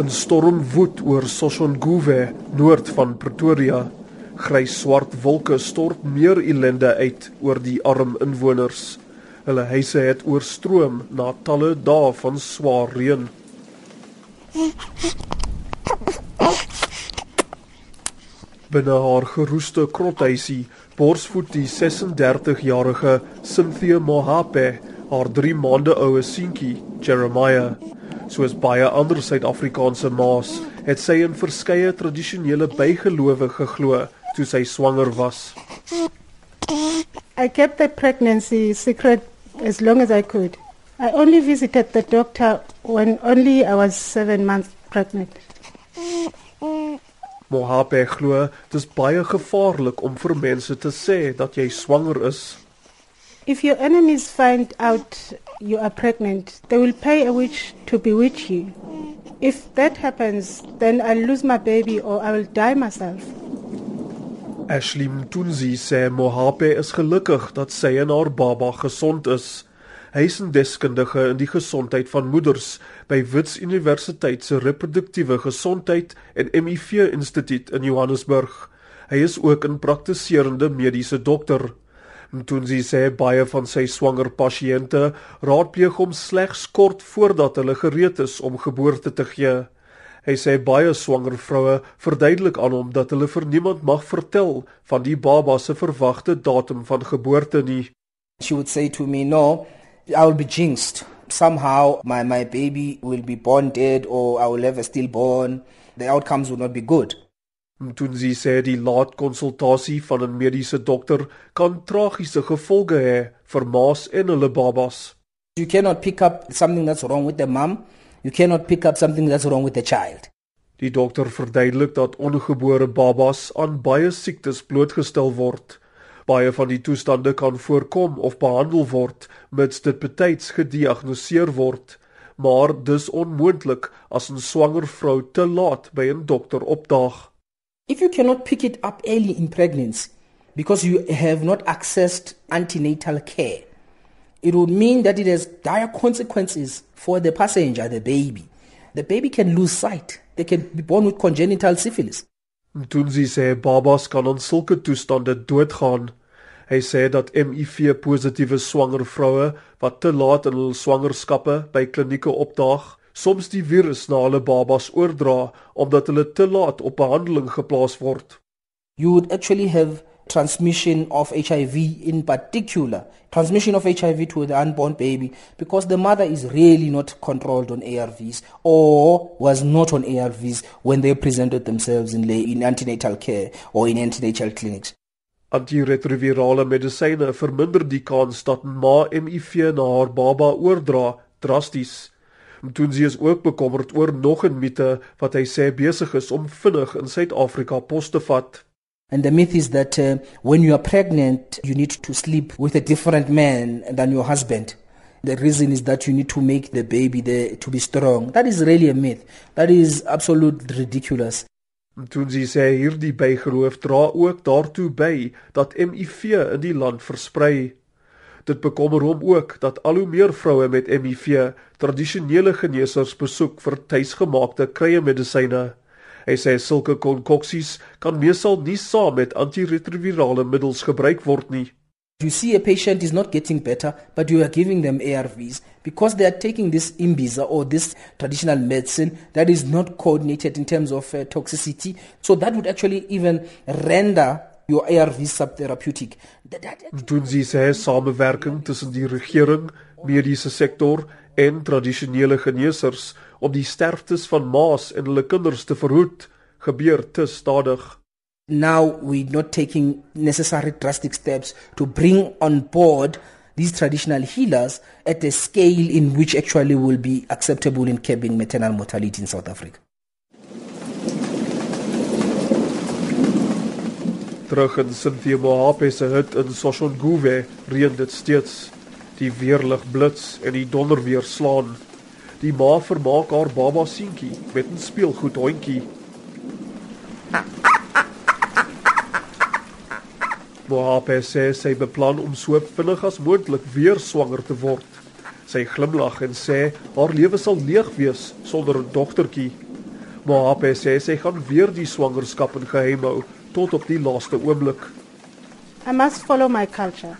'n Storm woed oor Soshanguve, noord van Pretoria. Grys-swart wolke stort meer ellende uit oor die arm inwoners. Hulle huise het oorstroom na talle dae van swaar reën. Binne haar geroeste krothuisie borsvoed die 36-jarige Cynthia Mohape haar 3 maande oue seentjie, Jeremiah. Soos baie ander Suid-Afrikaanse ma's, het sy in verskeie tradisionele bygelowe geglo toe sy swanger was. I kept the pregnancy secret as long as I could. I only visited the doctor when only I was 7 months pregnant. Mohape glo dis baie gevaarlik om vir mense te sê dat jy swanger is. If your enemies find out you are pregnant, they will pay a witch to bewitch you. If that happens, then I'll lose my baby or I will die myself. Ashley Mtunzi sê Mohape is gelukkig dat sy en haar baba gesond is. Hy is 'n deskundige in die gesondheid van moeders by Wits Universiteit se reproduktiewe gesondheid en HIV instituut in Johannesburg. Hy is ook 'n praktiserende mediese dokter. Mtunzi sê baie van sy swanger pasiënte raadpleeg hom slegs kort voordat hulle gereed is om geboorte te gee. Hy sê baie swanger vroue verduidelik aan hom dat hulle vir niemand mag vertel van die baba se verwagte datum van geboorte nie. She would say to me, "No, I will be jinxed. Somehow my, my baby will be born dead or I will have a stillborn. The outcomes will not be good. Toen sy sê die laat konsultasie van 'n mediese dokter kan tragiese gevolge hê vir ma's en hulle babas. You cannot pick up something that's wrong with the mom. You cannot pick up something that's wrong with the child. Die dokter verduidelik dat ongebore babas aan baie siektes blootgestel word. Baie van die toestande kan voorkom of behandel word mits dit betyds gediagnoseer word, maar dis onmoontlik as 'n swanger vrou te laat by 'n dokter opdaag. If you cannot pick it up early in pregnancy because you have not accessed antenatal care, it would mean that it has dire consequences for the passenger, the baby. The baby can lose sight. They can be born with congenital syphilis. Mtunzi sê babas kan aan sulke toestande doodgaan Hy sê dat HIV positiewe swanger vroue wat te laat in hul swangerskappe by klinieke opdaag, soms die virus na hulle babas oordra omdat hulle te laat op behandeling geplaas word. You would actually have transmission of HIV in particular, transmission of HIV to the unborn baby because the mother is really not controlled on ARVs or was not on ARVs when they presented themselves in, in antenatal care or in antenatal clinics. Antiretrovirale medisyne verminder die kans dat ma HIV na haar baba oordra drasties. Mtunzi is ook bekommerd oor nog 'n mite wat hy sê besig is om vinnig in Suid-Afrika pos te vat. And the myth is that uh, when you are pregnant, you need to sleep with a different man than your husband. The reason is that you need to make the baby the, to be strong. That is really a myth. That is absolutely ridiculous. Mtunzi sê hierdie bygeloof dra ook daartoe by dat HIV in die land versprei. Dit bekommer hom ook dat al hoe meer vroue met HIV tradisionele geneesers besoek vir tuisgemaakte krye medisyne. Hy sê sulke konkoksies kan meestal nie saam met antiretrovirale middels gebruik word nie. You see a patient is not getting better, but you are giving them ARVs because they are taking this imbiza or this traditional medicine that is not coordinated in terms of uh, toxicity. So that would actually even render your ARVs subtherapeutic. Doen Sie sê samewerking tussen die regering, mediese sektor en tradisionele geneesers om die sterftes van ma's en hulle kinders te verhoed, gebeur te stadig. now we're not taking necessary drastic steps to bring on board these traditional healers at a scale in which actually will be acceptable in curbing maternal mortality in South Africa. Terug in Cynthia Mohape se hut in Soshanguve reën dit steeds. Die weerlig blits en die donder weer slaan. Die ma vermaak haar baba seentjie met 'n speelgoed hondjie. Mohape sê sy beplan om so vinnig as moontlik weer swanger te word. Sy glimlag en sê haar lewe sal leeg wees sonder 'n dogtertjie. Mohape sê sy gaan weer die swangerskap in geheim hou tot op die laaste oomblik. I must follow my culture.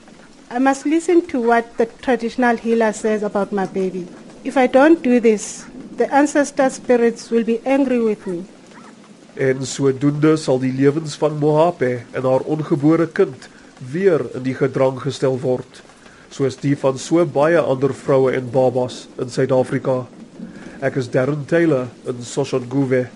I must listen to what the traditional healer says about my baby. If I don't do this, the ancestor spirits will be angry with me. En sodoende sal die lewens van Mohape en haar ongebore kind weer in die gedrang gestel word, soos die van so baie ander vroue en babas in Suid-Afrika. Ek is Darren Taylor in Soshanguve.